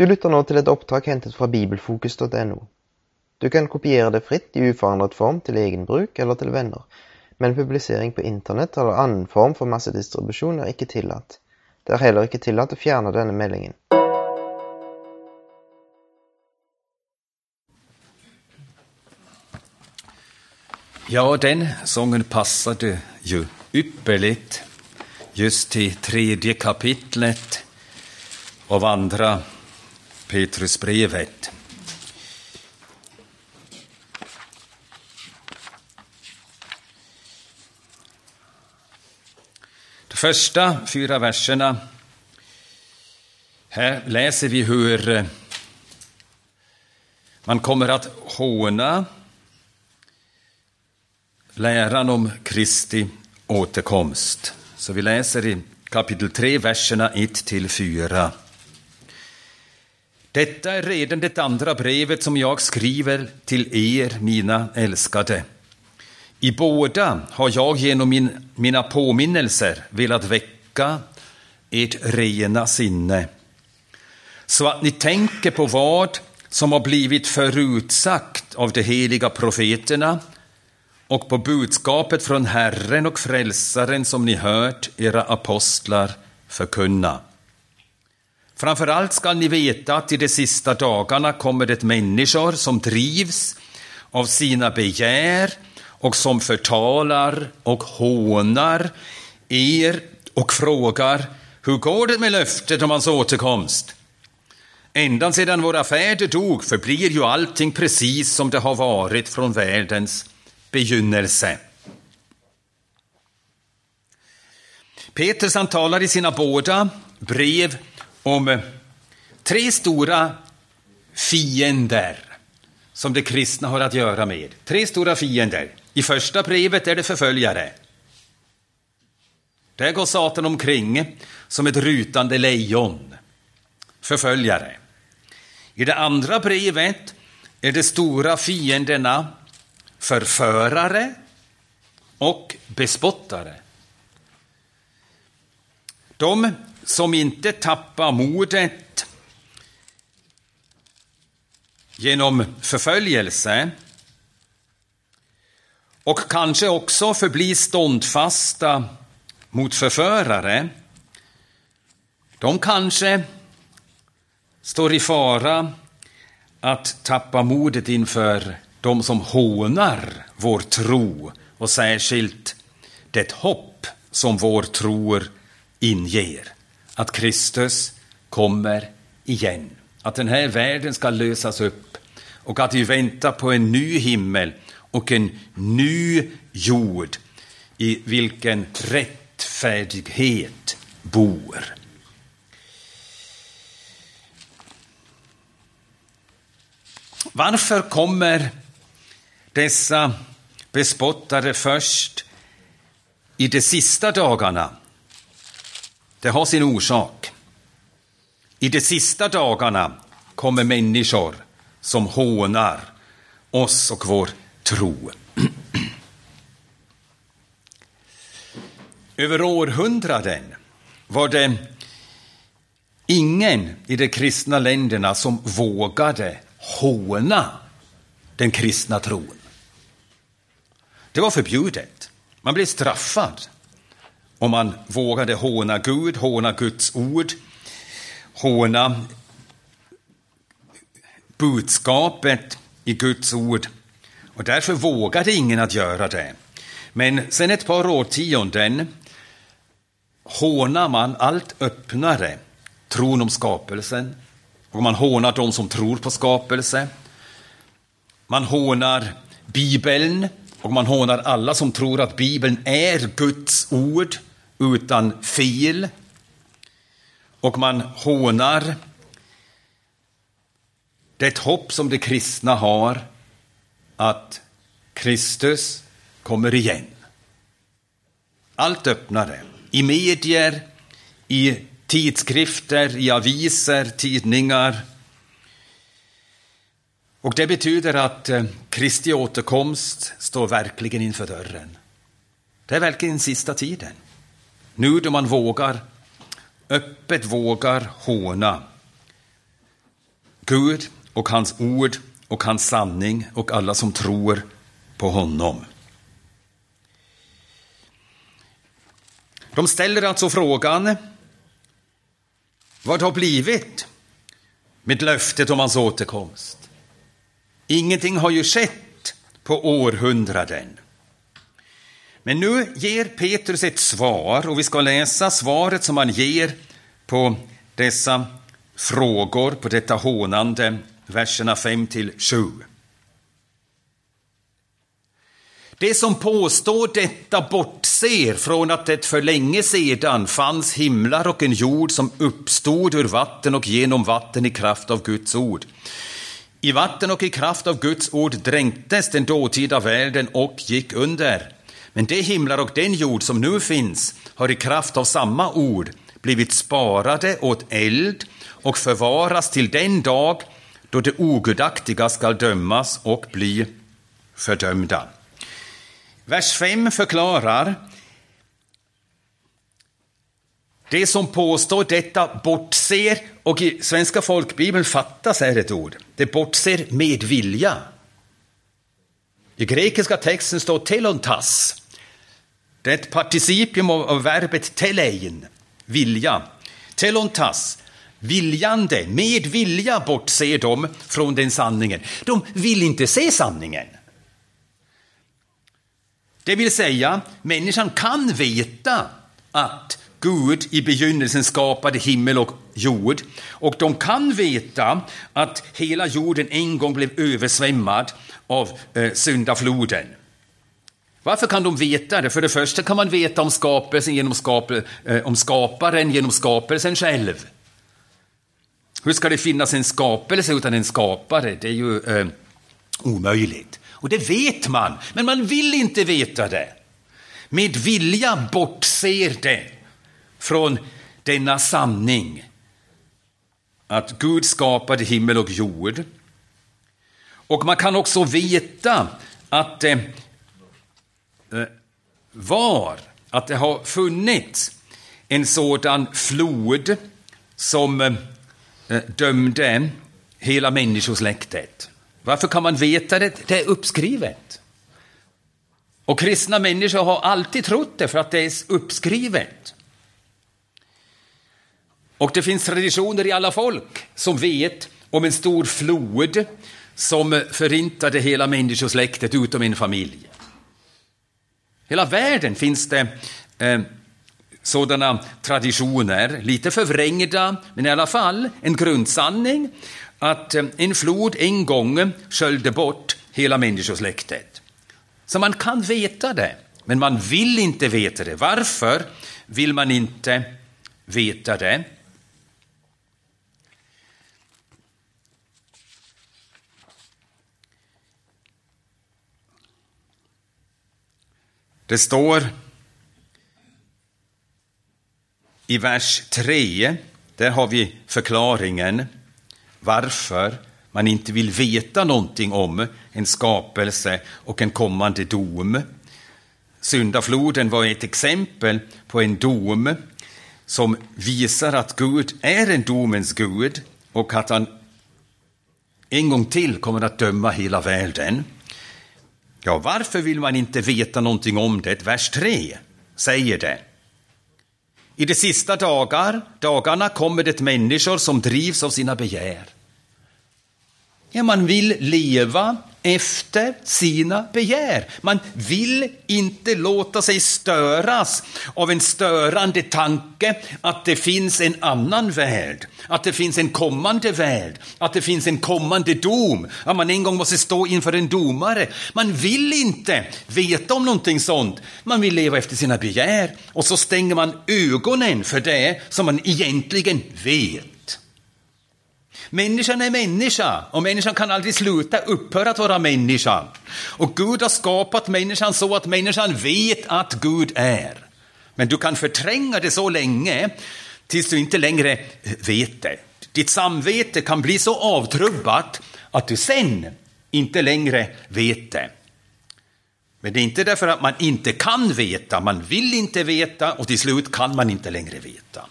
Du lytter nå til et opptak hentet fra bibelfokus.no. Du kan kopiere det fritt i uforandret form til egen bruk eller til venner, men publisering på internett eller annen form for massedistribusjon er ikke tillatt. Det er heller ikke tillatt å fjerne denne meldingen. Ja, den sången passade ju ypperligt just till tredje kapitlet av andra Petrusbrevet. De första fyra verserna, här läser vi hur eh, man kommer att håna läran om Kristi återkomst. Så vi läser i kapitel 3, verserna 1 till 4. Detta är redan det andra brevet som jag skriver till er, mina älskade. I båda har jag genom min, mina påminnelser velat väcka ert rena sinne, så att ni tänker på vad som har blivit förutsagt av de heliga profeterna och på budskapet från Herren och Frälsaren som ni hört era apostlar förkunna. Framför allt skall ni veta att i de sista dagarna kommer det människor som drivs av sina begär och som förtalar och hånar er och frågar hur går det med löftet om hans återkomst? Ända sedan våra fäder dog förblir ju allting precis som det har varit från världens begynnelse. Petrus han talar i sina båda brev om eh, tre stora fiender som de kristna har att göra med. Tre stora fiender. I första brevet är det förföljare. Där går Satan omkring som ett rutande lejon. Förföljare. I det andra brevet är de stora fienderna förförare och bespottare. De som inte tappar modet genom förföljelse och kanske också förblir ståndfasta mot förförare, de kanske står i fara att tappa modet inför de som hånar vår tro och särskilt det hopp som vår tro inger. Att Kristus kommer igen. Att den här världen ska lösas upp och att vi väntar på en ny himmel och en ny jord i vilken rättfärdighet bor. Varför kommer dessa bespottare först i de sista dagarna? Det har sin orsak. I de sista dagarna kommer människor som hånar oss och vår tro. Över århundraden var det ingen i de kristna länderna som vågade håna den kristna tron. Det var förbjudet. Man blev straffad om man vågade håna Gud, håna Guds ord, håna budskapet i Guds ord. Och därför vågade ingen att göra det. Men sen ett par årtionden hånar man allt öppnare tron om skapelsen och man hånar de som tror på skapelse. Man hånar Bibeln och man hånar alla som tror att Bibeln är Guds ord utan fel. Och man hånar det hopp som de kristna har att Kristus kommer igen. Allt öppnare. I medier, i tidskrifter, i aviser, tidningar. Och det betyder att eh, Kristi återkomst står verkligen inför dörren. Det är verkligen sista tiden. Nu då man vågar, öppet vågar håna Gud och hans ord och hans sanning och alla som tror på honom. De ställer alltså frågan vad har blivit med löftet om hans återkomst? Ingenting har ju skett på århundraden. Men nu ger Petrus ett svar och vi ska läsa svaret som han ger på dessa frågor, på detta hånande, verserna 5 till 7. Det som påstår detta bortser från att det för länge sedan fanns himlar och en jord som uppstod ur vatten och genom vatten i kraft av Guds ord. I vatten och i kraft av Guds ord dränktes den dåtida världen och gick under. Men de himlar och den jord som nu finns har i kraft av samma ord blivit sparade åt eld och förvaras till den dag då det ogudaktiga skall dömas och bli fördömda. Vers 5 förklarar det som påstår detta bortser, och i Svenska folkbibeln fattas här ett ord, det bortser med vilja. I grekiska texten står telontas. Det är ett participium av verbet telein, vilja. Telontas, viljande, med vilja bortser de från den sanningen. De vill inte se sanningen. Det vill säga, människan kan veta att Gud i begynnelsen skapade himmel och jord. Och de kan veta att hela jorden en gång blev översvämmad av eh, syndafloden. Varför kan de veta det? För det första kan man veta om skapelsen genom skapel, eh, om skaparen genom skapelsen själv. Hur ska det finnas en skapelse utan en skapare? Det är ju eh, omöjligt. Och det vet man, men man vill inte veta det. Med vilja bortser det från denna sanning att Gud skapade himmel och jord. Och man kan också veta att eh, Eh, var, att det har funnits en sådan flod som eh, eh, dömde hela människosläktet. Varför kan man veta det? Det är uppskrivet. Och kristna människor har alltid trott det för att det är uppskrivet. Och det finns traditioner i alla folk som vet om en stor flod som förintade hela människosläktet utom en familj. Hela världen finns det eh, sådana traditioner, lite förvrängda, men i alla fall en grundsanning att eh, en flod en gång sköljde bort hela människosläktet. Så man kan veta det, men man vill inte veta det. Varför vill man inte veta det? Det står i vers 3, där har vi förklaringen varför man inte vill veta någonting om en skapelse och en kommande dom. Syndafloden var ett exempel på en dom som visar att Gud är en domens Gud och att han en gång till kommer att döma hela världen. Ja, varför vill man inte veta någonting om det? Vers 3 säger det. I de sista dagar, dagarna kommer det människor som drivs av sina begär. Ja, man vill leva efter sina begär. Man vill inte låta sig störas av en störande tanke att det finns en annan värld, att det finns en kommande värld, att det finns en kommande dom, att man en gång måste stå inför en domare. Man vill inte veta om någonting sånt. Man vill leva efter sina begär och så stänger man ögonen för det som man egentligen vet. Människan är människa och människan kan aldrig sluta upphöra att vara människa. Och Gud har skapat människan så att människan vet att Gud är. Men du kan förtränga det så länge tills du inte längre vet det. Ditt samvete kan bli så avtrubbat att du sen inte längre vet det. Men det är inte därför att man inte kan veta, man vill inte veta och till slut kan man inte längre veta.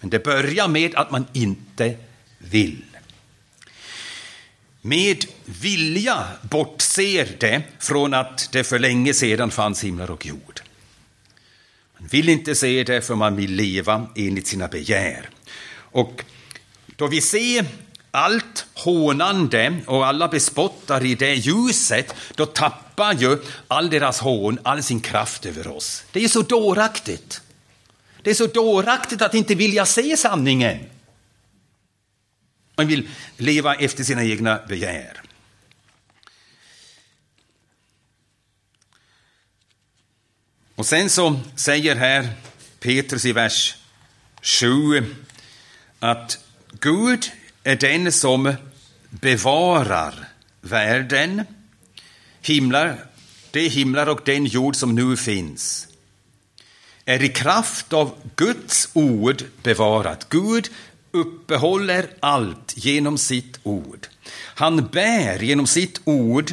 Men det börjar med att man inte vill med vilja bortser det från att det för länge sedan fanns himlar och jord. Man vill inte se det för man vill leva enligt sina begär. Och då vi ser allt hånande och alla bespottar i det ljuset, då tappar ju all deras hån all sin kraft över oss. Det är så dåraktigt. Det är så dåraktigt att inte vilja se sanningen. Man vill leva efter sina egna begär. Och sen så säger här Petrus i vers 7 att Gud är den som bevarar världen, himlar, de himlar och den jord som nu finns är i kraft av Guds ord bevarat. Gud uppehåller allt genom sitt ord. Han bär genom sitt ord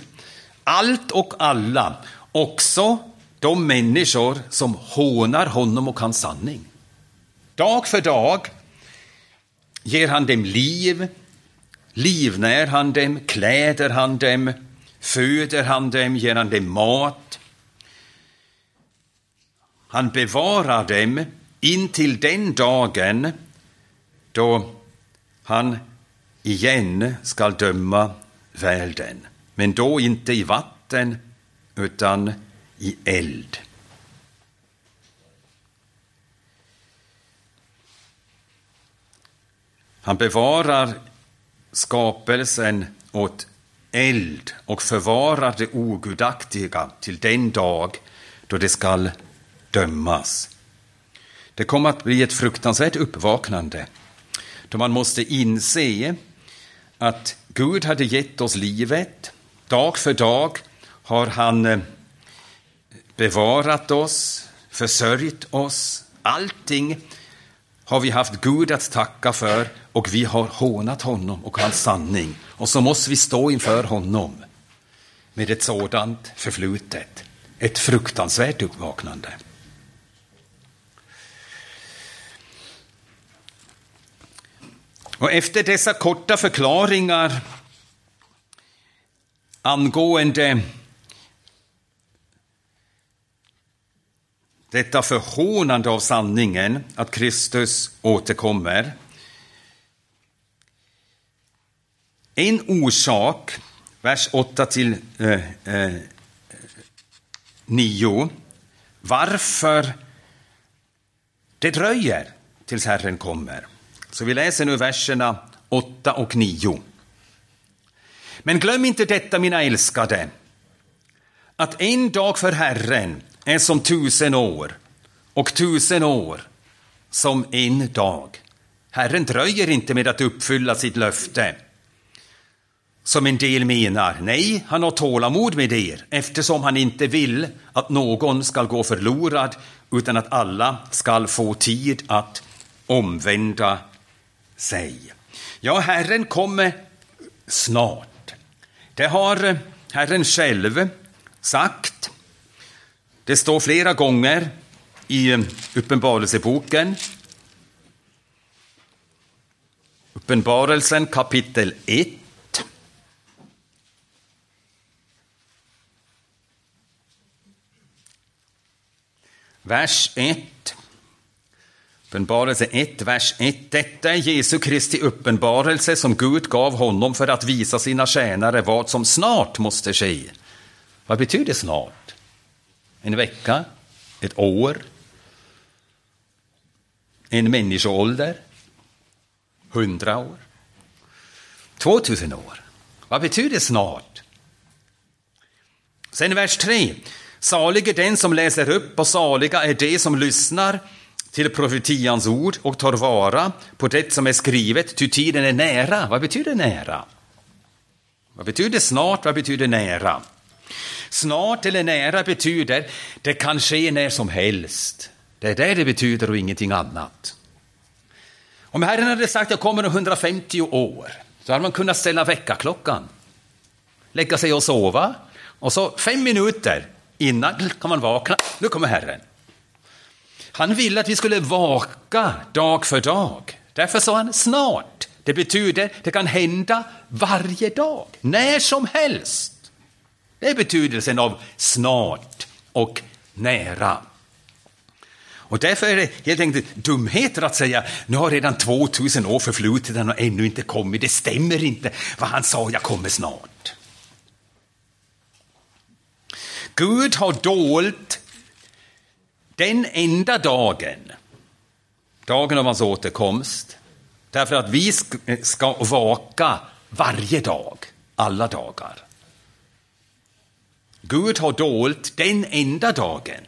allt och alla, också de människor som hånar honom och hans sanning. Dag för dag ger han dem liv, livnär han dem, kläder han dem, föder han dem, ger han dem mat. Han bevarar dem in till den dagen då han igen skall döma världen. Men då inte i vatten, utan i eld. Han bevarar skapelsen åt eld och förvarar det ogudaktiga till den dag då det skall dömas. Det kommer att bli ett fruktansvärt uppvaknande då man måste inse att Gud hade gett oss livet. Dag för dag har han eh, bevarat oss, försörjt oss. Allting har vi haft Gud att tacka för och vi har hånat honom och hans sanning. Och så måste vi stå inför honom med ett sådant förflutet. Ett fruktansvärt uppvaknande. Och efter dessa korta förklaringar angående detta förhånande av sanningen, att Kristus återkommer. En orsak, vers 8 till eh, eh, 9, varför det dröjer tills Herren kommer. Så vi läser nu verserna 8 och 9. Men glöm inte detta, mina älskade, att en dag för Herren är som tusen år och tusen år som en dag. Herren dröjer inte med att uppfylla sitt löfte, som en del menar. Nej, han har tålamod med er, eftersom han inte vill att någon skall gå förlorad, utan att alla skall få tid att omvända sig. Ja, Herren kommer snart. Det har eh, Herren själv sagt. Det står flera gånger i eh, Uppenbarelseboken. Uppenbarelsen kapitel 1. Vers 1. Uppenbarelse 1, vers 1. Detta är Jesu Kristi uppenbarelse som Gud gav honom för att visa sina tjänare vad som snart måste ske. Vad betyder snart? En vecka? Ett år? En människoålder? Hundra år? Två tusen år? Vad betyder snart? Sen vers 3. Salig är den som läser upp och saliga är de som lyssnar till profetians ord och tar vara på det som är skrivet, ty tiden är nära. Vad betyder nära? Vad betyder snart? Vad betyder nära? Snart eller nära betyder det kan ske när som helst. Det är det det betyder och ingenting annat. Om Herren hade sagt att jag kommer om 150 år, så hade man kunnat ställa väckarklockan, lägga sig och sova, och så fem minuter innan kan man vakna, nu kommer Herren. Han ville att vi skulle vaka dag för dag. Därför sa han snart. Det betyder det kan hända varje dag, när som helst. Det är betydelsen av snart och nära. Och därför är det helt enkelt dumheter att säga nu har redan 2000 år förflutit och har ännu inte kommit. Det stämmer inte vad han sa, jag kommer snart. Gud har dolt den enda dagen, dagen av hans återkomst, därför att vi ska vaka varje dag, alla dagar. Gud har dolt den enda dagen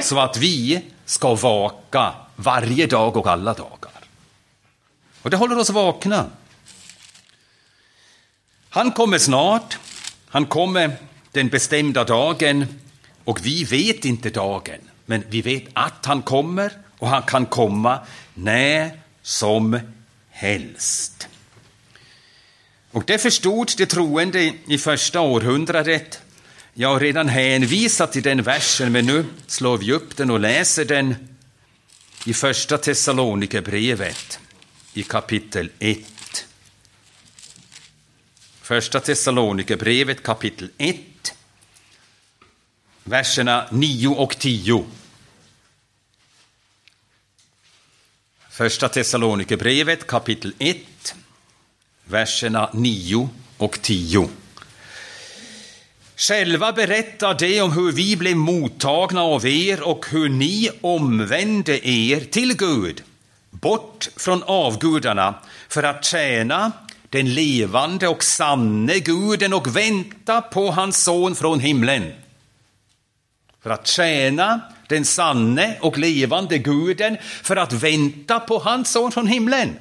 så att vi ska vaka varje dag och alla dagar. Och det håller oss vakna. Han kommer snart, han kommer den bestämda dagen och vi vet inte dagen, men vi vet att han kommer och han kan komma när som helst. Och det förstod de troende i första århundradet. Jag har redan hänvisat till den versen, men nu slår vi upp den och läser den i första Thessalonikerbrevet i kapitel 1. Första Thessalonikerbrevet kapitel 1, verserna 9 och 10. Första Thessalonikerbrevet kapitel 1, verserna 9 och 10. Själva berättar de om hur vi blev mottagna av er och hur ni omvände er till Gud, bort från avgudarna, för att tjäna den levande och sanne guden och vänta på hans son från himlen. För att tjäna den sanne och levande guden, för att vänta på hans son från himlen.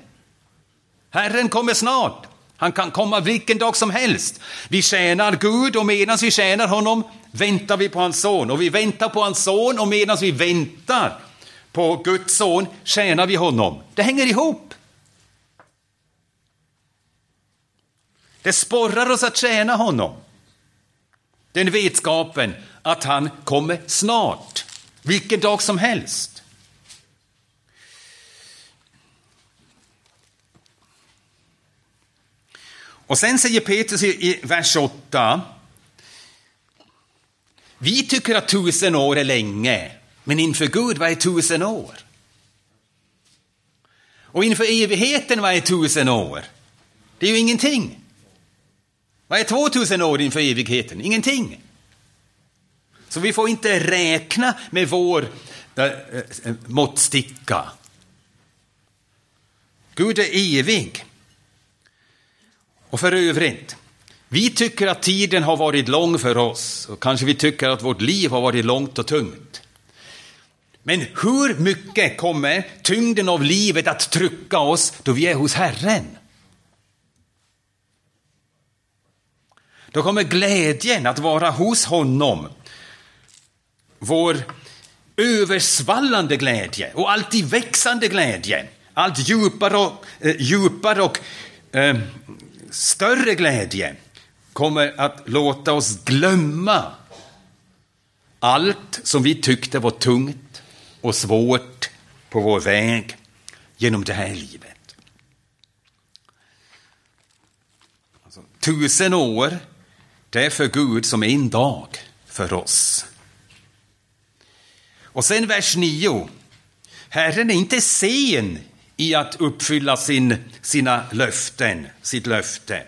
Herren kommer snart. Han kan komma vilken dag som helst. Vi tjänar Gud och medan vi tjänar honom väntar vi på hans son. Och vi väntar på hans son och medan vi väntar på Guds son tjänar vi honom. Det hänger ihop. Det sporrar oss att tjäna honom. Den vetskapen att han kommer snart, vilken dag som helst. Och sen säger Petrus i vers 8. Vi tycker att tusen år är länge, men inför Gud, vad är tusen år? Och inför evigheten, vad är tusen år? Det är ju ingenting. Vad är 2000 år inför evigheten? Ingenting. Så vi får inte räkna med vår äh, äh, måttsticka. Gud är evig. Och för övrigt, vi tycker att tiden har varit lång för oss och kanske vi tycker att vårt liv har varit långt och tungt. Men hur mycket kommer tyngden av livet att trycka oss då vi är hos Herren? Då kommer glädjen att vara hos honom. Vår översvallande glädje och alltid växande glädje. Allt djupare och, eh, djupare och eh, större glädje kommer att låta oss glömma allt som vi tyckte var tungt och svårt på vår väg genom det här livet. Alltså, tusen år, det är för Gud som en dag för oss. Och sen vers 9. Herren är inte sen i att uppfylla sin, sina löften, sitt löfte.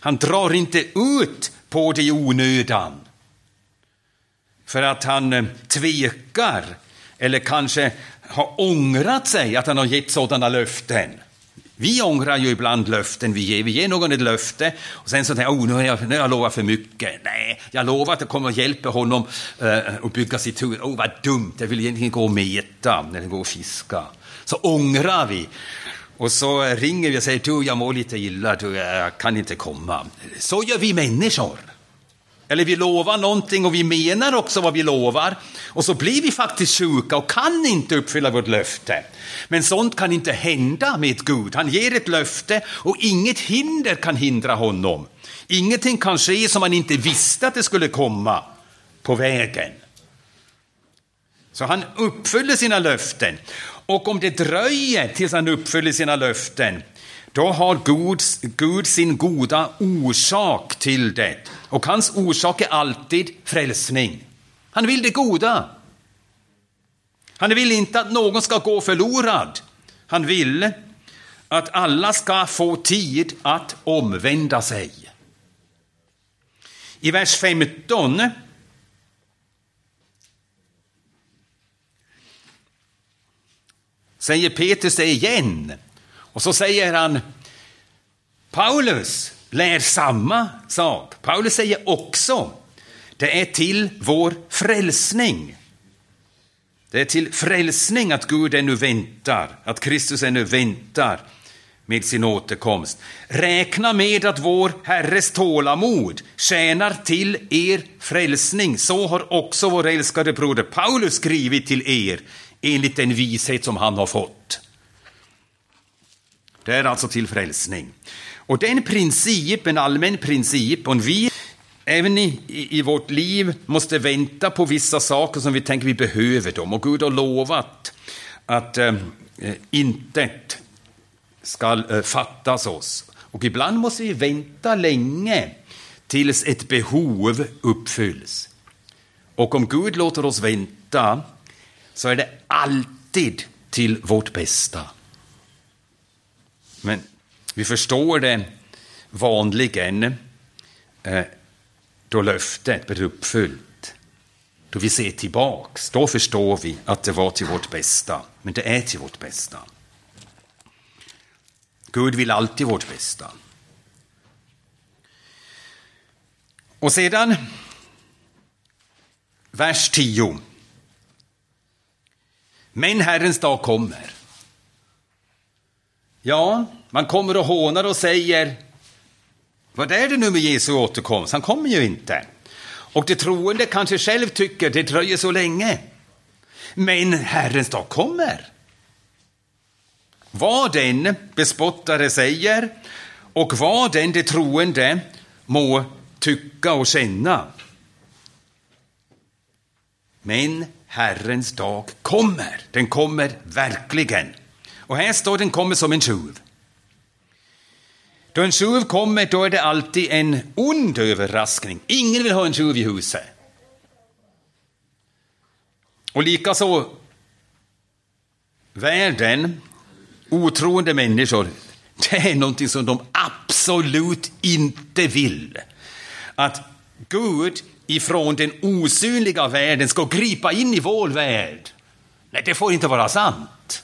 Han drar inte ut på det i onödan för att han eh, tvekar eller kanske har ångrat sig att han har gett sådana löften. Vi ångrar ju ibland löften vi ger. Vi ger någon ett löfte och sen så tänker jag, oh, nu har jag, nu har jag lovat för mycket. Nej, jag lovar att jag kommer att hjälpa honom eh, att bygga sitt hus. Oh, vad dumt, jag vill egentligen gå och meta eller gå och fiska så ångrar vi. Och så ringer vi och säger du, jag mår lite illa, du, jag kan inte komma. Så gör vi människor. Eller vi lovar någonting och vi menar också vad vi lovar. Och så blir vi faktiskt sjuka och kan inte uppfylla vårt löfte. Men sånt kan inte hända med Gud. Han ger ett löfte och inget hinder kan hindra honom. Ingenting kan ske som han inte visste att det skulle komma på vägen. Så han uppfyller sina löften. Och om det dröjer tills han uppfyller sina löften, då har Gud, Gud sin goda orsak till det. Och hans orsak är alltid frälsning. Han vill det goda. Han vill inte att någon ska gå förlorad. Han vill att alla ska få tid att omvända sig. I vers 15 säger Petrus det igen. Och så säger han, Paulus lär samma sak. Paulus säger också, det är till vår frälsning. Det är till frälsning att Gud ännu väntar, att Kristus ännu väntar med sin återkomst. Räkna med att vår Herres tålamod tjänar till er frälsning. Så har också vår älskade broder Paulus skrivit till er enligt den vishet som han har fått. Det är alltså till frälsning. Och det är en princip, en allmän princip, och vi även i, i, vårt liv måste vänta på vissa saker som vi tänker vi behöver dem. Och Gud har lovat att eh, eh intet ska eh, fattas oss. Och ibland måste vi vänta länge tills ett behov uppfylls. Och om Gud låter oss vänta så är det alltid till vårt bästa. Men vi förstår det vanligen eh, då löftet blir uppfyllt. Då vi ser tillbaks, då förstår vi att det var till vårt bästa. Men det är till vårt bästa. Gud vill alltid vårt bästa. Och sedan vers 10. Men Herrens dag kommer. Ja, man kommer och hånar och säger vad är det nu med Jesu återkomst? Han kommer ju inte. Och det troende kanske själv tycker det dröjer så länge. Men Herrens dag kommer. Vad den bespottare säger och vad den det troende må tycka och känna. Men Herrens dag kommer. Den kommer verkligen. Och här står den kommer som en tjuv. Då en tjuv kommer, då är det alltid en ond överraskning. Ingen vill ha en tjuv i huset. Och likaså världen, otroende människor, det är någonting som de absolut inte vill. Att Gud ifrån den osynliga världen ska gripa in i vår värld. Nej, det får inte vara sant.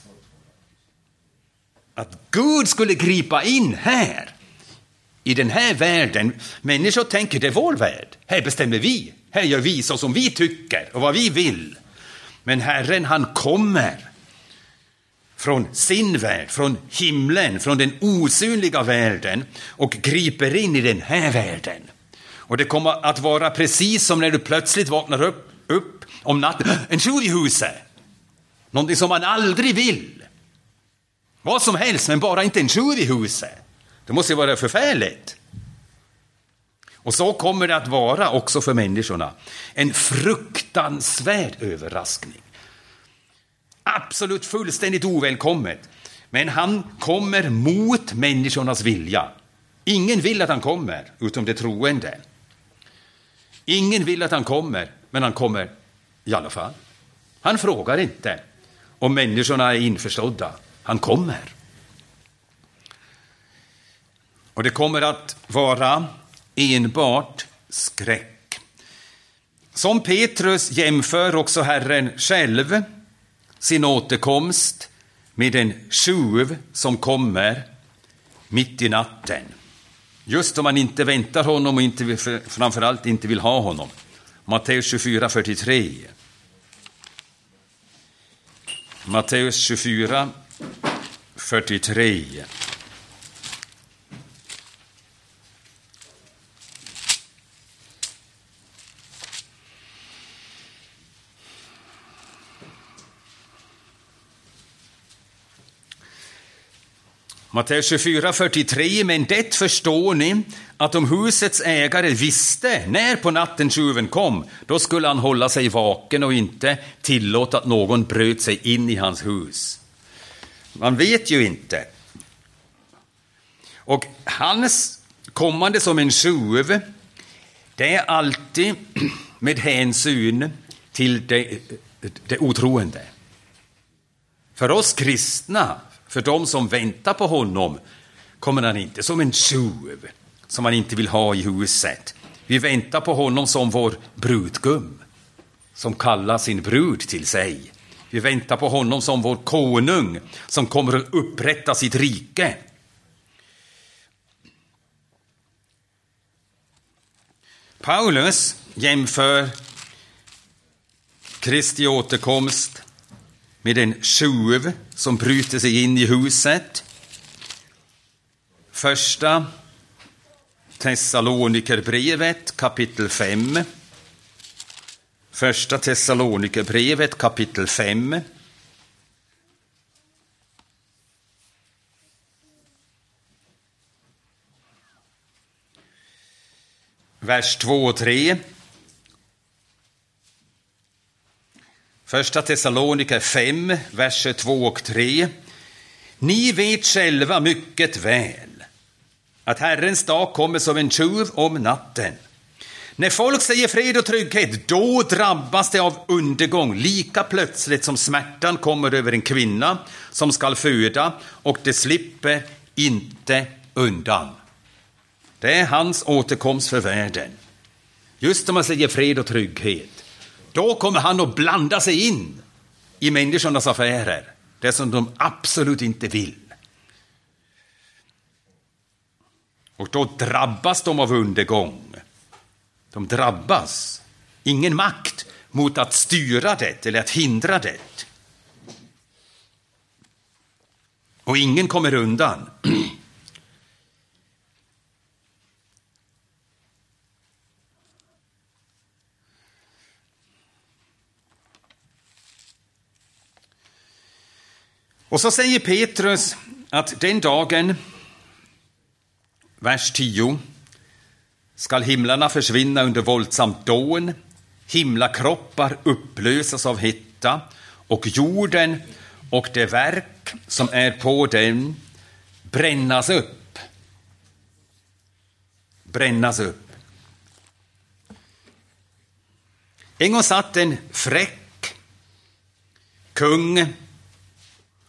Att Gud skulle gripa in här, i den här världen. Människor tänker det är vår värld. Här bestämmer vi. Här gör vi så som vi tycker och vad vi vill. Men Herren, han kommer från sin värld, från himlen, från den osynliga världen och griper in i den här världen. Och det kommer att vara precis som när du plötsligt vaknar upp, upp om natten. En tjuv i huset! Någonting som man aldrig vill. Vad som helst, men bara inte en tjur i huset. Det måste ju vara förfärligt. Och så kommer det att vara också för människorna. En fruktansvärd överraskning. Absolut fullständigt ovälkommet. Men han kommer mot människornas vilja. Ingen vill att han kommer, utom de troende. Ingen vill att han kommer, men han kommer i alla fall. Han frågar inte om människorna är införstådda. Han kommer. Och det kommer att vara enbart skräck. Som Petrus jämför också Herren själv sin återkomst med en tjuv som kommer mitt i natten. Just om man inte väntar honom och inte, framförallt inte vill ha honom. Matteus 24, 43. Matteus 24, 43. Matteus 24, 43. Men det förstår ni, att om husets ägare visste när på natten tjuven kom, då skulle han hålla sig vaken och inte tillåta att någon bröt sig in i hans hus. Man vet ju inte. Och hans kommande som en tjuv, det är alltid med hänsyn till det, det otroende. För oss kristna, för de som väntar på honom, kommer han inte som en tjuv som man inte vill ha i huset. Vi väntar på honom som vår brudgum, som kallar sin brud till sig. Vi väntar på honom som vår konung, som kommer att upprätta sitt rike. Paulus jämför Kristi återkomst med en tjuv som bryter sig in i huset. Första Thessalonikerbrevet kapitel 5. Första Thessalonikerbrevet kapitel 5. Vers 2 och 3. Första Thessaloniker 5, verser 2 och 3. Ni vet själva mycket väl att Herrens dag kommer som en tjuv om natten. När folk säger fred och trygghet, då drabbas det av undergång lika plötsligt som smärtan kommer över en kvinna som skall föda och det slipper inte undan. Det är hans återkomst för världen. Just när man säger fred och trygghet, då kommer han att blanda sig in i människornas affärer, det som de absolut inte vill. Och då drabbas de av undergång. De drabbas. Ingen makt mot att styra det eller att hindra det. Och ingen kommer undan. Och så säger Petrus att den dagen Vers 10. Skall himlarna försvinna under våldsamt dån, himlakroppar upplösas av hetta och jorden och det verk som är på den brännas upp. Brännas upp. En gång satt en fräck kung.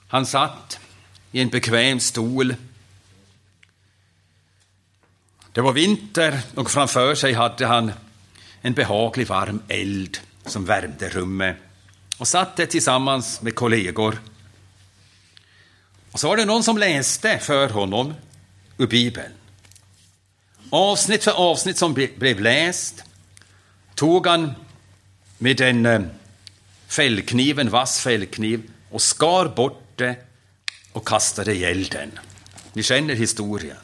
Han satt i en bekväm stol det var vinter och framför sig hade han en behaglig varm eld som värmde rummet och satt där tillsammans med kollegor. Och så var det någon som läste för honom ur Bibeln. Avsnitt för avsnitt som blev läst tog han med en eh, fällkniv, en vass fällkniv och skar bort det och kastade i elden. Ni känner historien.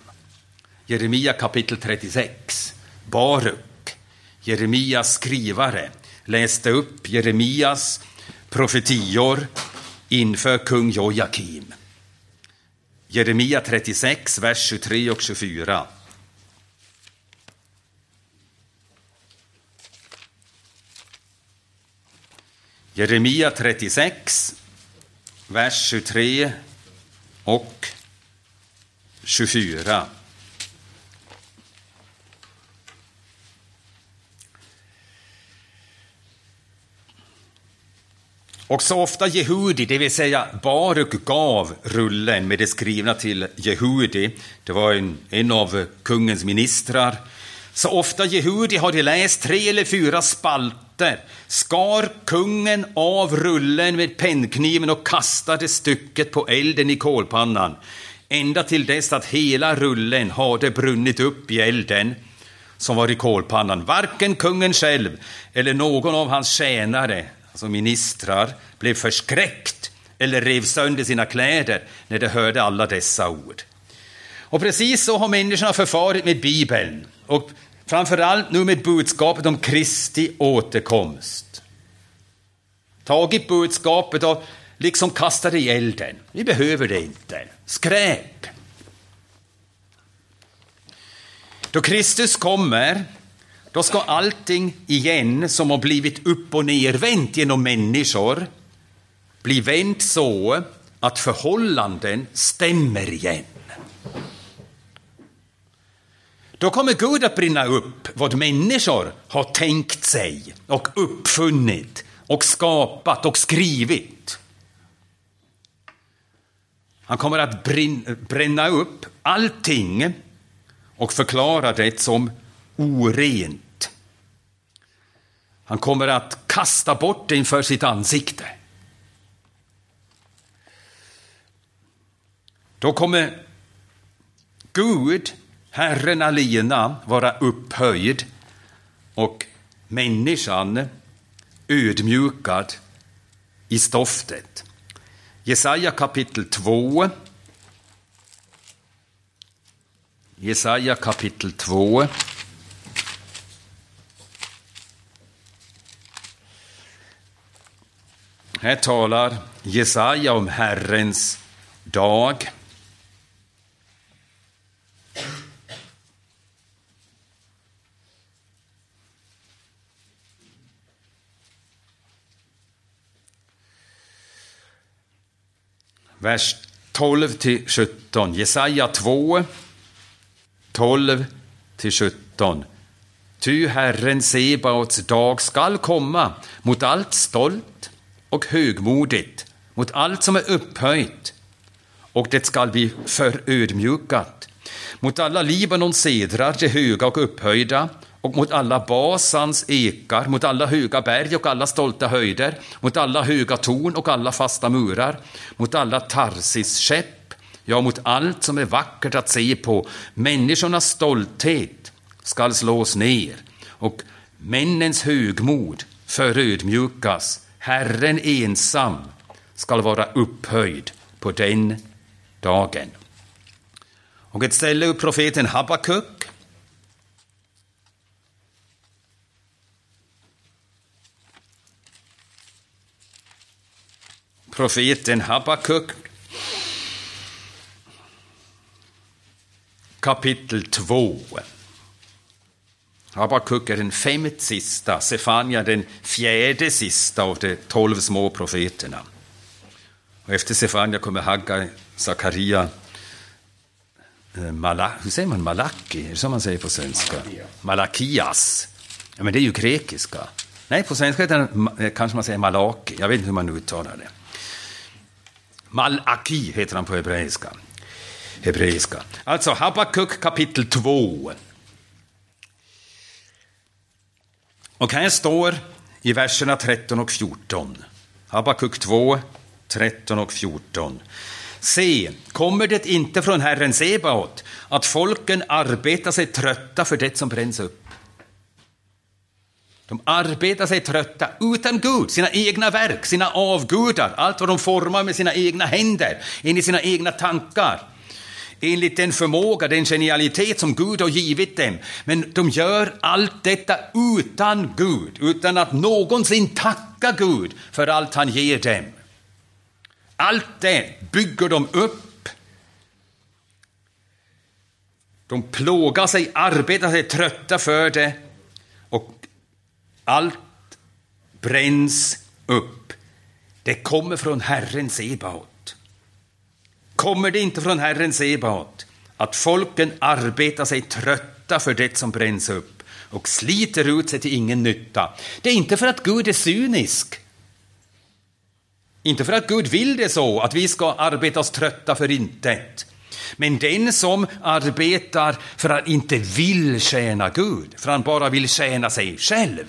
Jeremia kapitel 36. Baruk, Jeremias skrivare, läste upp Jeremias profetior inför kung Jojakim. Jeremia 36, vers 23 och 24. Jeremia 36, vers 23 och 24. Och så ofta Jehudi, det vill säga Baruk, gav rullen med det skrivna till Jehudi, det var en, en av kungens ministrar, så ofta Jehudi hade läst tre eller fyra spalter skar kungen av rullen med pennkniven och kastade stycket på elden i kolpannan, ända till dess att hela rullen hade brunnit upp i elden som var i kolpannan. Varken kungen själv eller någon av hans tjänare alltså ministrar, blev förskräckt eller rev sönder sina kläder när de hörde alla dessa ord. Och precis så har människorna förfarit med Bibeln och framförallt nu med budskapet om Kristi återkomst. Tagit budskapet och liksom kastat i elden. Vi behöver det inte. Skräp. Då Kristus kommer då ska allting igen som har blivit upp och nervänt genom människor bli vänt så att förhållanden stämmer igen. Då kommer Gud att brinna upp vad människor har tänkt sig och uppfunnit och skapat och skrivit. Han kommer att bränna upp allting och förklara det som orent. Han kommer att kasta bort det inför sitt ansikte. Då kommer Gud, Herren alena, vara upphöjd och människan ödmjukad i stoftet. Jesaja kapitel 2. Jesaja kapitel 2. Här talar Jesaja om Herrens dag. vers 12 till 17. Jesaja 2, 12 till 17. Ty Herren Sebaots dag skall komma mot allt stolt och högmodigt, mot allt som är upphöjt, och det skall bli förödmjukat, mot alla Libanons sedrar, de höga och upphöjda, och mot alla Basans ekar, mot alla höga berg och alla stolta höjder, mot alla höga torn och alla fasta murar, mot alla Tarsis skepp, ja, mot allt som är vackert att se på. Människornas stolthet skall slås ner och männens högmod förödmjukas. Herren ensam skall vara upphöjd på den dagen. Och ett ställe ur profeten Habakuk profeten Habakuk kapitel 2. Habakuk är den femte sista, Sefania den fjärde sista av de tolv små profeterna. Och efter Sefania kommer Haggai, Sakaria, eh, Mala, hur säger man Malaki? Är det så man säger på svenska? Malakias. Ja, men det är ju grekiska. Nej, på svenska det, kanske man säger Malaki. Jag vet inte hur man uttalar det. Malaki heter han på hebreiska. hebreiska. Alltså Habakuk kapitel 2. Och här står i verserna 13 och 14. Habakuk 2, 13 och 14. Se, kommer det inte från Herren Sebaot att folken arbetar sig trötta för det som bränns upp? De arbetar sig trötta utan Gud, sina egna verk, sina avgudar, allt vad de formar med sina egna händer, in i sina egna tankar, enligt den förmåga, den genialitet som Gud har givit dem. Men de gör allt detta utan Gud, utan att någonsin tacka Gud för allt han ger dem. Allt det bygger de upp. De plågar sig, arbetar sig trötta för det och allt bränns upp. Det kommer från Herren Sebaot. Kommer det inte från Herren Sebaot att folken arbetar sig trötta för det som bränns upp och sliter ut sig till ingen nytta? Det är inte för att Gud är cynisk. Inte för att Gud vill det så, att vi ska arbeta oss trötta för intet. Men den som arbetar för att inte vill tjäna Gud, för han bara vill tjäna sig själv,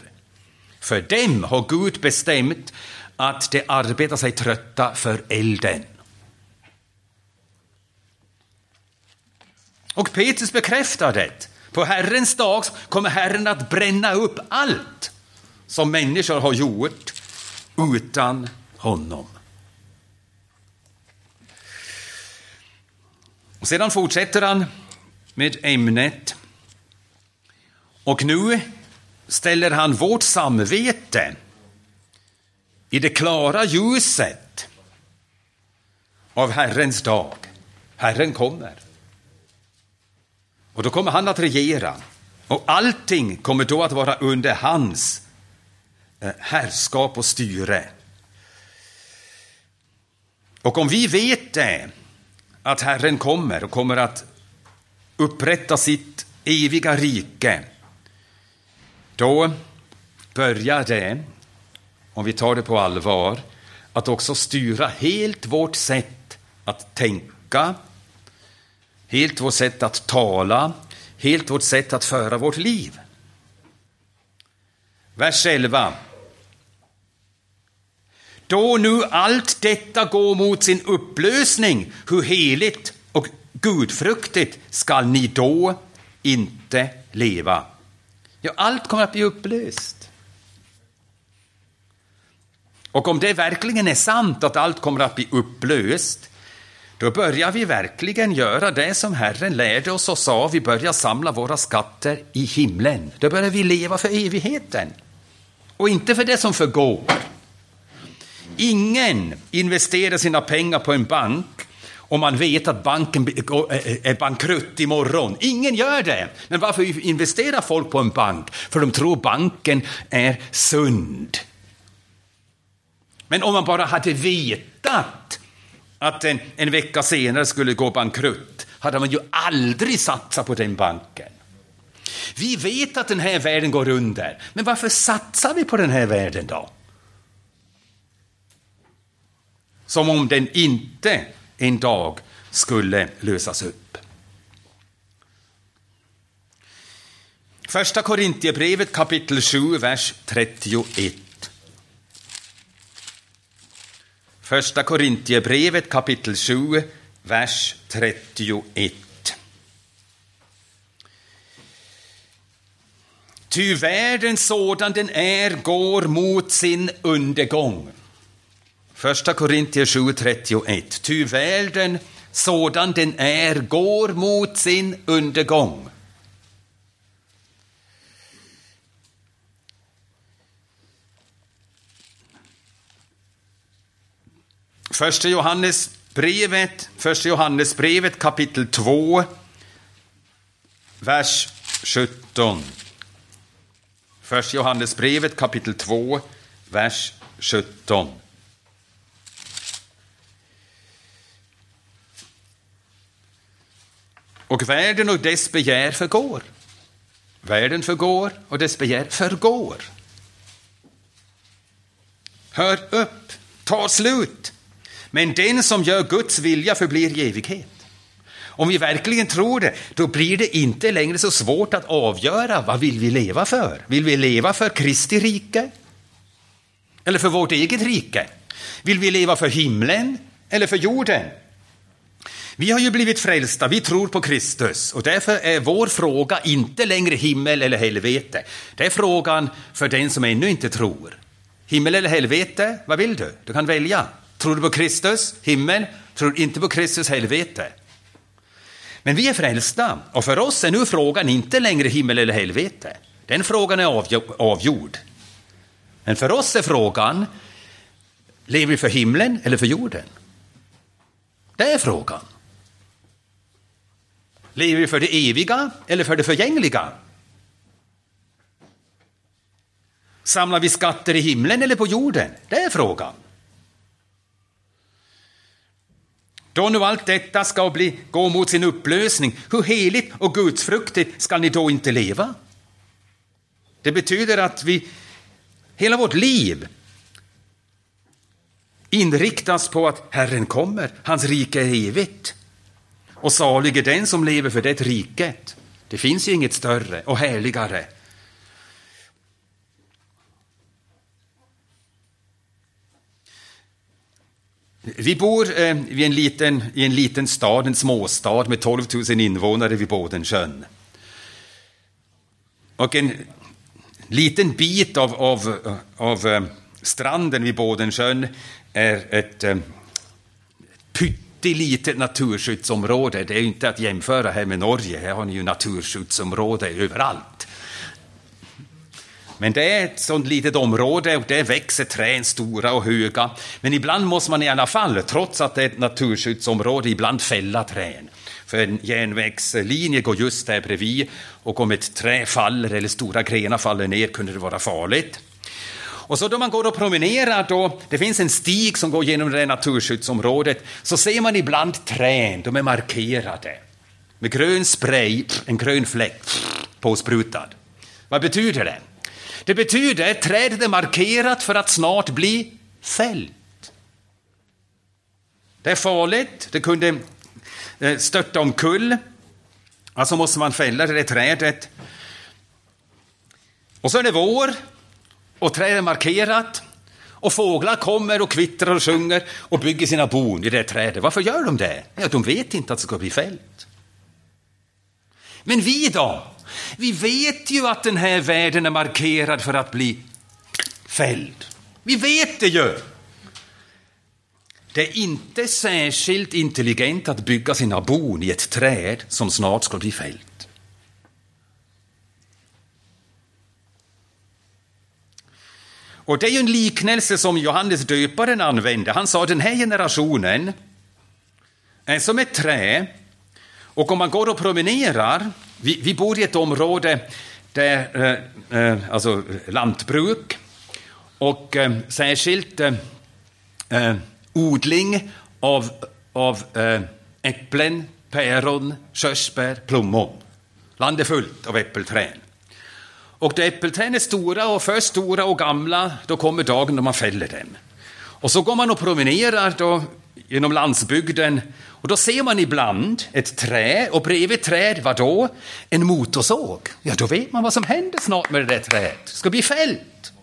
för dem har Gud bestämt att de arbetar sig trötta för elden. Och Petrus bekräftar det. På Herrens dag kommer Herren att bränna upp allt som människor har gjort utan honom. Och sedan fortsätter han med ämnet. Och nu ställer han vårt samvete i det klara ljuset av Herrens dag. Herren kommer. Och då kommer han att regera. Och allting kommer då att vara under hans eh, härskap och styre. Och om vi vet det, att Herren kommer och kommer att upprätta sitt eviga rike, då börjar det, om vi tar det på allvar, att också styra helt vårt sätt att tänka, helt vårt sätt att tala, helt vårt sätt att föra vårt liv. Vers 11. Då nu allt detta går mot sin upplösning, hur heligt och gudfruktigt skall ni då inte leva? Ja, allt kommer att bli upplöst. Och om det verkligen är sant att allt kommer att bli upplöst, då börjar vi verkligen göra det som Herren lärde oss och sa, vi börjar samla våra skatter i himlen. Då börjar vi leva för evigheten och inte för det som förgår. Ingen investerar sina pengar på en bank om man vet att banken eh, eh, är bankrutt imorgon. Ingen gör det. Men varför investerar folk på en bank? För de tror banken är sund. Men om man bara hade vetat att en, en vecka senare skulle gå bankrutt hade man ju aldrig satsat på den banken. Vi vet att den här världen går under, men varför satsar vi på den här världen då? Som om den inte en dag skulle lösas upp. Första Korintierbrevet kapitel 7, vers 31. Första Korintierbrevet kapitel 7, vers 31. Ty världen sådan den är går mot sin undergång. Första Korintier 7.31. Ty världen sådan den är går mot sin undergång. Första Johannesbrevet, första Johannesbrevet kapitel 2, vers 17. Första Johannesbrevet kapitel 2, vers 17. Och världen och dess begär förgår. Världen förgår och dess begär förgår. Hör upp, ta slut. Men den som gör Guds vilja förblir i evighet. Om vi verkligen tror det, då blir det inte längre så svårt att avgöra vad vill vi leva för. Vill vi leva för Kristi rike? Eller för vårt eget rike? Vill vi leva för himlen eller för jorden? Vi har ju blivit frälsta, vi tror på Kristus och därför är vår fråga inte längre himmel eller helvete. Det är frågan för den som ännu inte tror. Himmel eller helvete, vad vill du? Du kan välja. Tror du på Kristus, himmel? Tror du inte på Kristus, helvete? Men vi är frälsta och för oss är nu frågan inte längre himmel eller helvete. Den frågan är avgjord. Men för oss är frågan, lever vi för himlen eller för jorden? Det är frågan. Lever vi för det eviga eller för det förgängliga? Samlar vi skatter i himlen eller på jorden? Det är frågan. Då nu allt detta ska bli, gå mot sin upplösning, hur heligt och gudsfruktigt ska ni då inte leva? Det betyder att vi, hela vårt liv inriktas på att Herren kommer, hans rike är evigt. Och salig är den som lever för det riket. Det finns ju inget större och härligare. Vi bor eh, i, en liten, i en liten stad, en småstad med 12 000 invånare vid Bodensjön. Och en liten bit av, av, av eh, stranden vid Bodensjön är ett eh, pyttelitet naturskyddsområde. Det är inte att jämföra här med Norge, här har ni ju naturskyddsområde överallt. Men det är ett sånt litet område och det växer träd stora och höga. Men ibland måste man i alla fall, trots att det är ett naturskyddsområde, ibland fälla träd. För en järnvägslinje går just där bredvid och om ett träd faller eller stora grenar faller ner kunde det vara farligt. Och så då man går och promenerar, då, det finns en stig som går genom det där naturskyddsområdet, så ser man ibland träd, de är markerade. Med grön spray, en grön fläck påsprutad. Vad betyder det? Det betyder att trädet är markerat för att snart bli fällt. Det är farligt, det kunde eh, störta omkull. Alltså måste man fälla det där trädet. Och så är det vår, och trädet är markerat. Och fåglar kommer och kvittrar och sjunger och bygger sina bon i det trädet. Varför gör de det? Ja, de vet inte att det ska bli fällt. Men vi då? Vi vet ju att den här världen är markerad för att bli fälld. Vi vet det ju. Det är inte särskilt intelligent att bygga sina bon i ett träd som snart ska bli fällt. Och det är ju en liknelse som Johannes döparen använde. Han sa att den här generationen är som ett trä och om man går och promenerar, vi, vi bor i ett område där, eh, eh, alltså lantbruk och eh, särskilt eh, eh odling av, av eh, äpplen, päron, körsbär, plommon. Landet är fullt av äppelträd. Och då äppelträd är stora och för stora och gamla, då kommer dagen då man fäller dem. Och så går man och promenerar då genom landsbygden och då ser man ibland ett träd och bredvid träd, vadå? En motorsåg. Ja, då vet man vad som händer snart med det där trädet. Det ska bli fällt.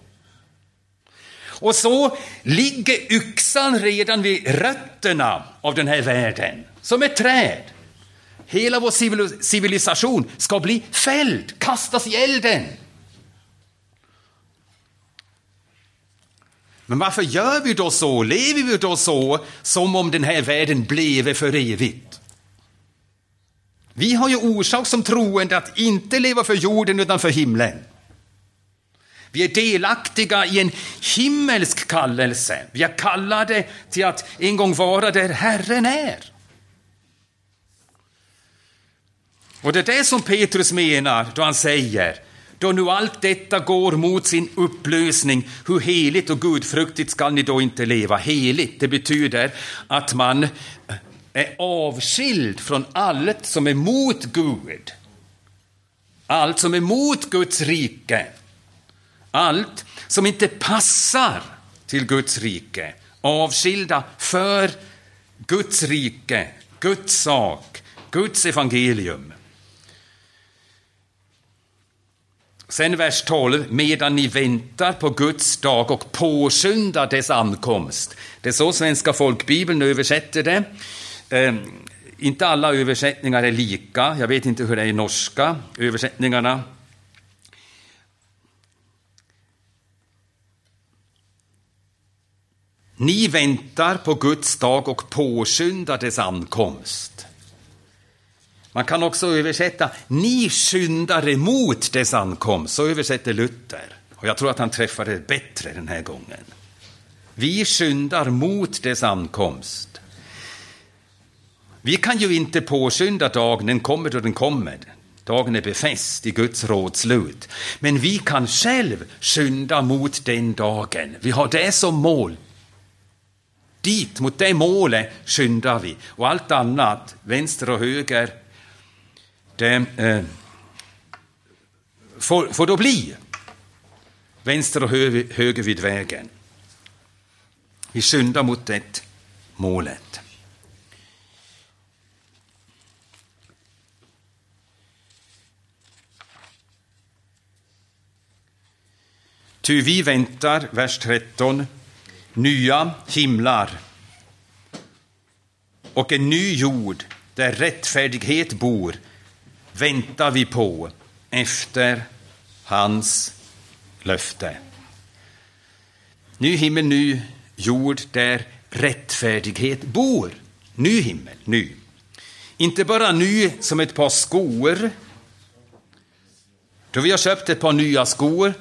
Och så ligger yxan redan vid rötterna av den här världen, som ett träd. Hela vår civilisation ska bli fälld, kastas i elden. Men varför gör vi då så? Lever vi då så som om den här världen bleve för evigt? Vi har ju orsak som troende att inte leva för jorden utan för himlen. Vi är delaktiga i en himmelsk kallelse. Vi är kallade till att en gång vara där Herren är. Och det är det som Petrus menar då han säger då nu allt detta går mot sin upplösning, hur heligt och gudfruktigt skall ni då inte leva? Heligt, det betyder att man eh, är avskild från allt som är mot Gud. Allt som är mot Guds rike. Allt som inte passar till Guds rike. Avskilda för Guds rike, Guds sak, Guds evangelium. Sen vers 12, medan ni väntar på Guds dag och påskyndar dess ankomst. Det är så Svenska folkbibeln översätter det. Eh, inte alla översättningar är lika, jag vet inte hur det är i norska översättningarna. Ni väntar på Guds dag och påskyndar dess ankomst. Man kan också översätta ni skyndar emot dess ankomst, så översätter Luther. Och jag tror att han träffade bättre den här gången. Vi skyndar mot dess ankomst. Vi kan ju inte påskynda dagen, den kommer då den kommer. Dagen är befäst i Guds rådslut. Men vi kan själv skynda mot den dagen. Vi har det som mål. Dit, mot det målet, skyndar vi. Och allt annat, vänster och höger, det eh, får, får då bli vänster och höger, höger vid vägen. Vi skyndar mot det målet. Ty vi väntar, vers 13, nya himlar och en ny jord där rättfärdighet bor väntar vi på efter hans löfte. Ny himmel, ny jord där rättfärdighet bor. Ny himmel, ny. Inte bara ny som ett par skor. Då vi har köpt ett par nya skor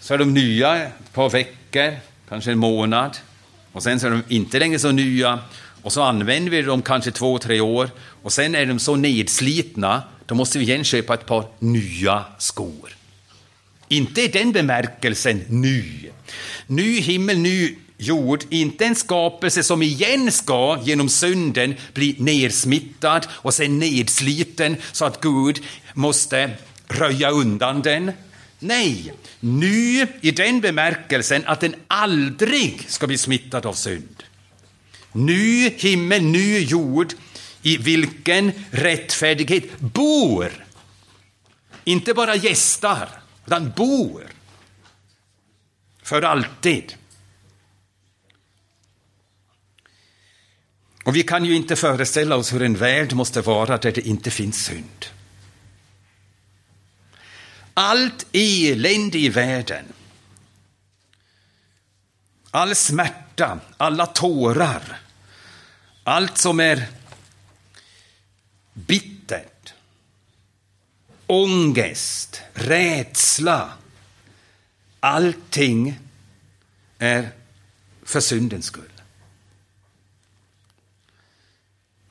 så är de nya ett par veckor, kanske en månad. Och sen så är de inte längre så nya. Och så använder vi dem kanske två, tre år. Och sen är de så nedslitna då måste vi igen köpa ett par nya skor. Inte i den bemärkelsen ny. Ny himmel, ny jord, inte en skapelse som igen ska genom synden bli nersmittad och sen nedsliten så att Gud måste röja undan den. Nej, ny i den bemärkelsen att den aldrig ska bli smittad av synd. Ny himmel, ny jord i vilken rättfärdighet bor. Inte bara gästar, utan bor. För alltid. Och vi kan ju inte föreställa oss hur en värld måste vara där det inte finns synd. Allt elände i världen, all smärta, alla tårar, allt som är bittert, ångest, rädsla, allting är för syndens skull.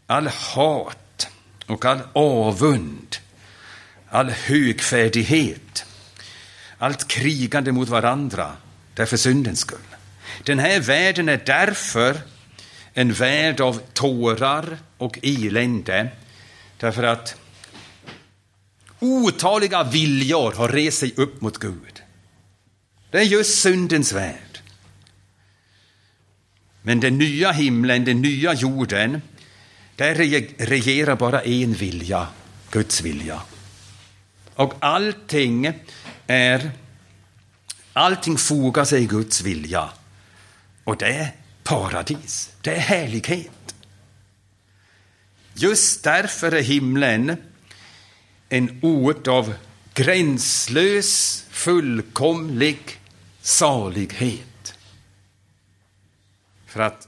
all hat och all avund, all högfärdighet, allt krigande mot varandra, det är för syndens skull. Den här världen är därför en värld av tårar och elände, därför att otaliga viljor har rest sig upp mot Gud. Det är just syndens värld. Men den nya himlen, den nya jorden, där regerar bara en vilja, Guds vilja. Och allting är Allting fogar sig i Guds vilja. Och det är paradis, det är härlighet. Just därför är himlen en ort av gränslös, fullkomlig salighet. För att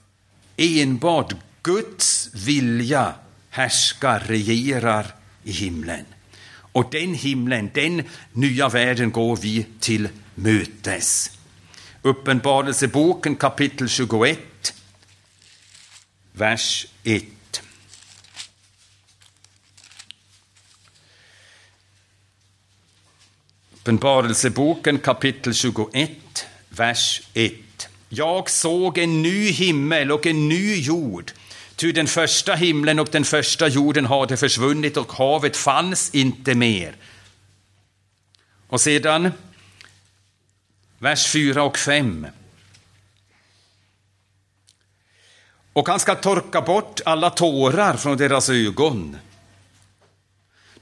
enbart Guds vilja härskar, regerar i himlen. Och den himlen, den nya världen går vi till mötes. Uppenbarelseboken kapitel 21, vers 1. Uppenbarelseboken kapitel 21, vers 1. Jag såg en ny himmel och en ny jord, Ty den första himlen och den första jorden hade försvunnit och havet fanns inte mer. Och sedan vers 4 och 5. Och han ska torka bort alla tårar från deras ögon.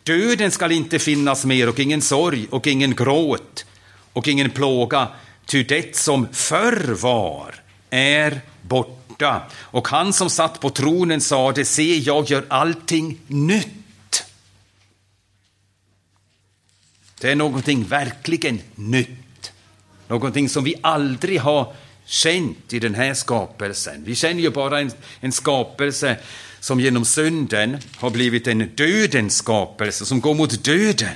Döden skall inte finnas mer och ingen sorg och ingen gråt och ingen plåga, ty det som förr var är borta. Och han som satt på tronen sade, se, jag gör allting nytt. Det är någonting verkligen nytt. Någonting som vi aldrig har känt i den här skapelsen. Vi känner ju bara en, en skapelse som genom synden har blivit en dödens skapelse, som går mot döden.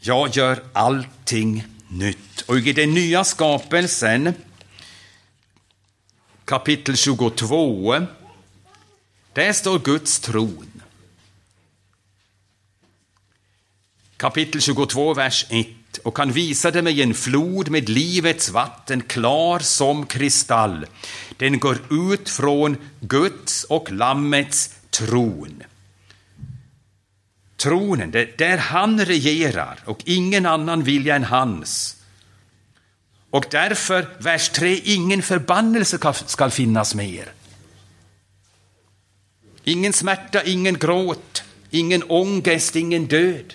Jag gör allting nytt. Och i den nya skapelsen kapitel 22. Där står Guds tron. Kapitel 22, vers 1. Och han visade mig en flod med livets vatten, klar som kristall. Den går ut från Guds och Lammets tron. Tronen, där han regerar och ingen annan vilja än hans. Och därför, vers 3, ingen förbannelse skall finnas mer. Ingen smärta, ingen gråt, ingen ångest, ingen död.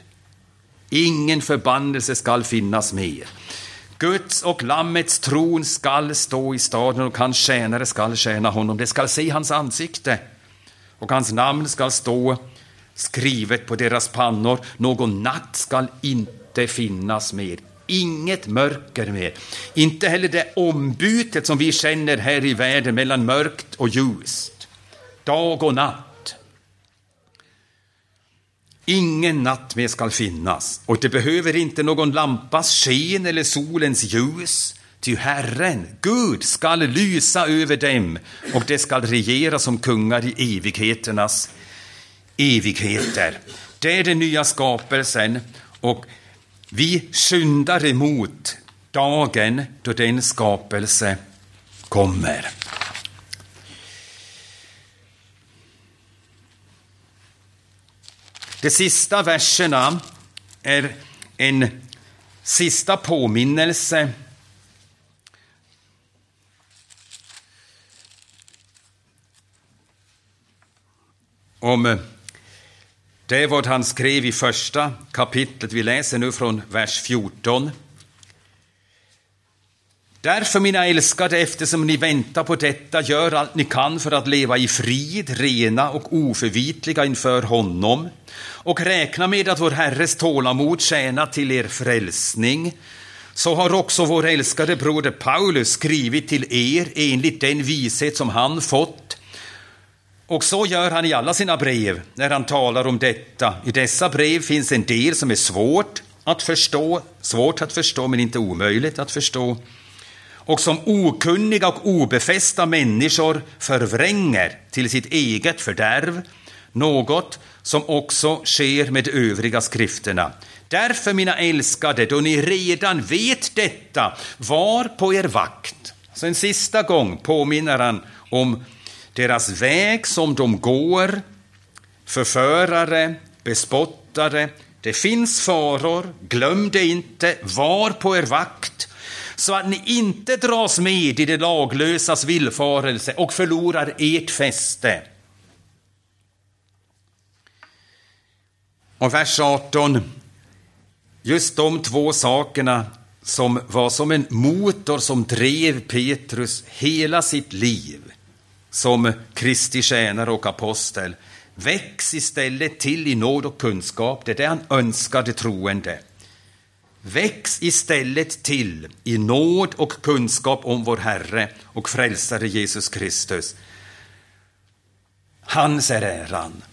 Ingen förbannelse skall finnas mer. Guds och Lammets tron skall stå i staden och hans tjänare skall tjäna honom. De skall se hans ansikte och hans namn skall stå skrivet på deras pannor. Någon natt skall inte finnas mer inget mörker mer. Inte heller det ombytet som vi känner här i världen mellan mörkt och ljust. Dag och natt. Ingen natt mer skall finnas, och det behöver inte någon lampas sken eller solens ljus, ty Herren, Gud, skall lysa över dem, och de skall regera som kungar i evigheternas evigheter. Det är den nya skapelsen, och vi skyndar emot dagen då den skapelse kommer. De sista verserna är en sista påminnelse om eh, det vad han skrev i första kapitlet. Vi läser nu från vers 14. Därför, mina älskade, eftersom ni väntar på detta, gör allt ni kan för att leva i frid, rena och oförvitliga inför honom och räkna med att vår Herres tålamod tjänar till er frälsning. Så har också vår älskade broder Paulus skrivit till er enligt den vishet som han fått. Och så gör han i alla sina brev när han talar om detta. I dessa brev finns en del som är svårt att förstå, svårt att förstå men inte omöjligt att förstå och som okunniga och obefästa människor förvränger till sitt eget fördärv, något som också sker med övriga skrifterna. Därför, mina älskade, då ni redan vet detta, var på er vakt. Så en sista gång påminner han om deras väg som de går, förförare, bespottare. Det finns faror, glöm det inte, var på er vakt så att ni inte dras med i det laglösas villfarelse och förlorar ert fäste. Och vers 18, just de två sakerna som var som en motor som drev Petrus hela sitt liv som Kristi tjänare och apostel. Väx istället till i nåd och kunskap, det är det han önskade troende. Väx istället till i nåd och kunskap om vår Herre och Frälsare Jesus Kristus. Hans är äran,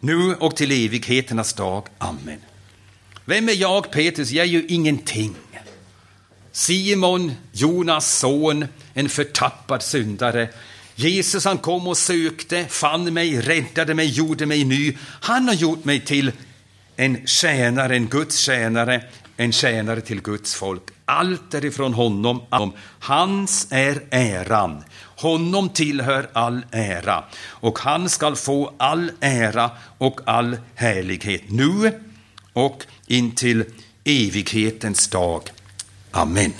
nu och till evigheternas dag. Amen. Vem är jag, Petrus? Jag är ju ingenting. Simon, Jonas son, en förtappad syndare. Jesus han kom och sökte, fann mig, räddade mig, gjorde mig ny. Han har gjort mig till en tjänare, en Guds tjänare, en tjänare till Guds folk. Allt är ifrån honom. Hans är äran. Honom tillhör all ära och han skall få all ära och all härlighet nu och intill evighetens dag. Amen.